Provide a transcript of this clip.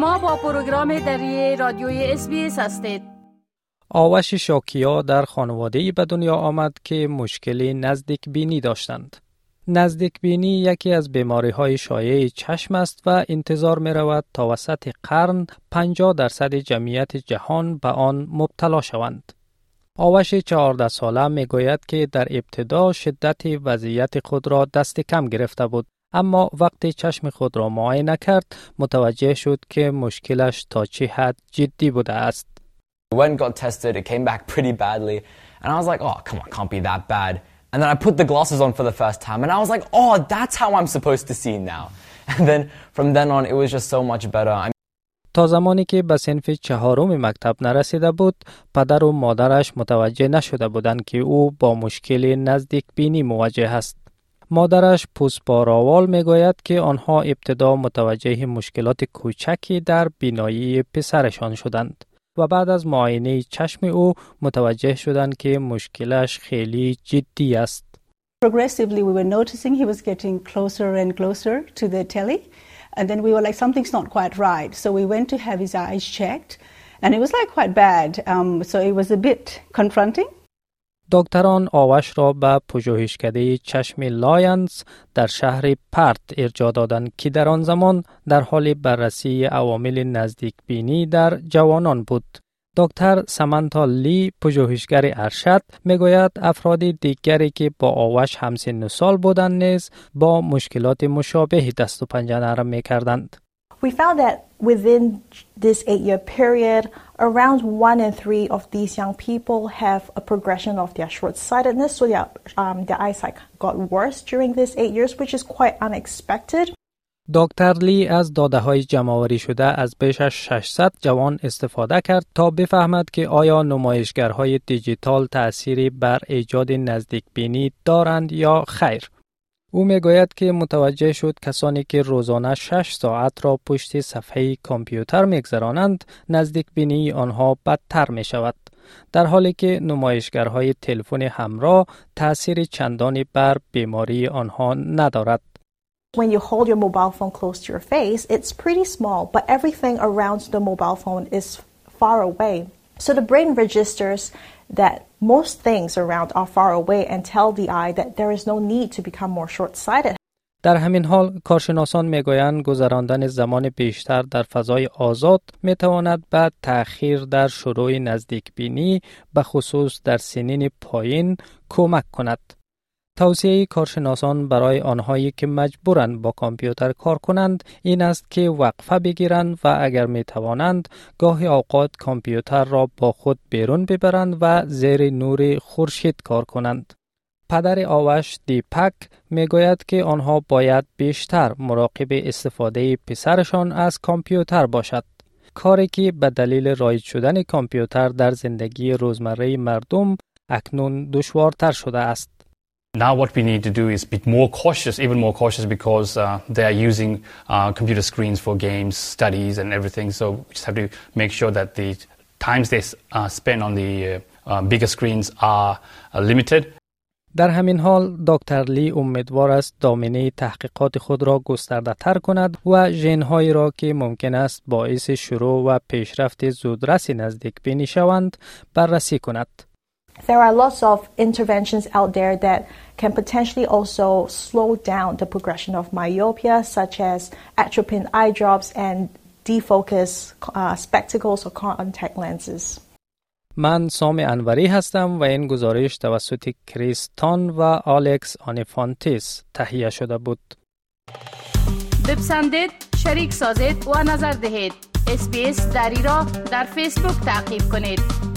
شما با پروگرام دری رادیوی اس هستید آوش شاکیا در خانواده به دنیا آمد که مشکلی نزدیک بینی داشتند. نزدیک بینی یکی از بیماری های شایع چشم است و انتظار می رود تا وسط قرن 50 درصد جمعیت جهان به آن مبتلا شوند. آوش 14 ساله می گوید که در ابتدا شدت وضعیت خود را دست کم گرفته بود اما وقتی چشم خود را معاینه کرد متوجه شد که مشکلش تا چه حد جدی بوده است. When got tested, it came back pretty badly. And I was like, oh, come on, can't be that bad. And then I put the glasses on for the first time and I was like, oh, that's how I'm supposed to see now. And then from then on, it was just so much better. I تا زمانی که به سنف چهارم مکتب نرسیده بود پدر و مادرش متوجه نشده بودند که او با مشکل نزدیک بینی مواجه است مادرش پوسپاراوال می گوید که آنها ابتدا متوجه مشکلات کوچکی در بینایی پسرشان شدند و بعد از معاینه چشم او متوجه شدند که مشکلش خیلی جدی است. Progressively we were noticing he was getting closer and closer to the telly and then we were like something's not quite right so we went to have his eyes checked and it was like quite bad um, so it was a bit confronting دکتران آوش را به پژوهشکده چشم لاینز در شهر پرت ارجاع دادند که در آن زمان در حال بررسی عوامل نزدیک بینی در جوانان بود. دکتر سمانتا لی پژوهشگر ارشد می‌گوید افراد دیگری که با آوش همسن سال بودند نیز با مشکلات مشابهی دست و پنجه نرم می‌کردند. We found that within this eight year period, around one in three of these young people have a progression of their short sightedness. So their, um, their eyesight got worse during these eight years, which is quite unexpected. دکتر لی از داده های جمعآوری شده از بیش از 600 جوان استفاده کرد تا بفهمد که آیا نمایشگرهای دیجیتال تأثیری بر ایجاد نزدیک بینی دارند یا خیر. او می‌گوید که متوجه شد کسانی که روزانه 6 ساعت را پشت صفحه کامپیوتر میگذرانند نزدیک بینی آنها بدتر می شود. در حالی که نمایشگرهای تلفن همراه تاثیر چندانی بر بیماری آنها ندارد. When you hold your mobile phone close to your face, it's pretty small, but everything around the mobile phone is far away. So the brain registers that most things around are far away and tell the eye that there is no need to become more short-sighted. در همین حال کارشناسان می‌گویند گذراندن زمان بیشتر در فضای آزاد می تواند به تأخیر در شروع نزدیک بینی به خصوص در سنین پایین کمک کند. توصیه کارشناسان برای آنهایی که مجبورند با کامپیوتر کار کنند این است که وقفه بگیرند و اگر می توانند گاهی اوقات کامپیوتر را با خود بیرون ببرند و زیر نور خورشید کار کنند. پدر آوش دیپک می گوید که آنها باید بیشتر مراقب استفاده پسرشان از کامپیوتر باشد. کاری که به دلیل رایج شدن کامپیوتر در زندگی روزمره مردم اکنون دشوارتر شده است. Now what we need to do is be more cautious, even more cautious because uh, they are using uh, computer screens for games, studies and everything. So we just have to make sure that the times they uh, spend on the uh, bigger screens are limited. در همین حال دکتر لی امیدوار است دامنه تحقیقات خود را گسترده تر کند و ژنهایی را که ممکن است باعث شروع و پیشرفت زودرس نزدیک بینی شوند بررسی کند. There are lots of interventions out there that can potentially also slow down the progression of myopia, such as atropine eye drops and defocus uh, spectacles or contact lenses. من سام انوری هستم و این گزارش توسط کریستان و آلکس آنیفانتیس تهیه شده بود. بپسندید، شریک سازید و نظر دهید. اسپیس دری را در فیسبوک تعقیب کنید.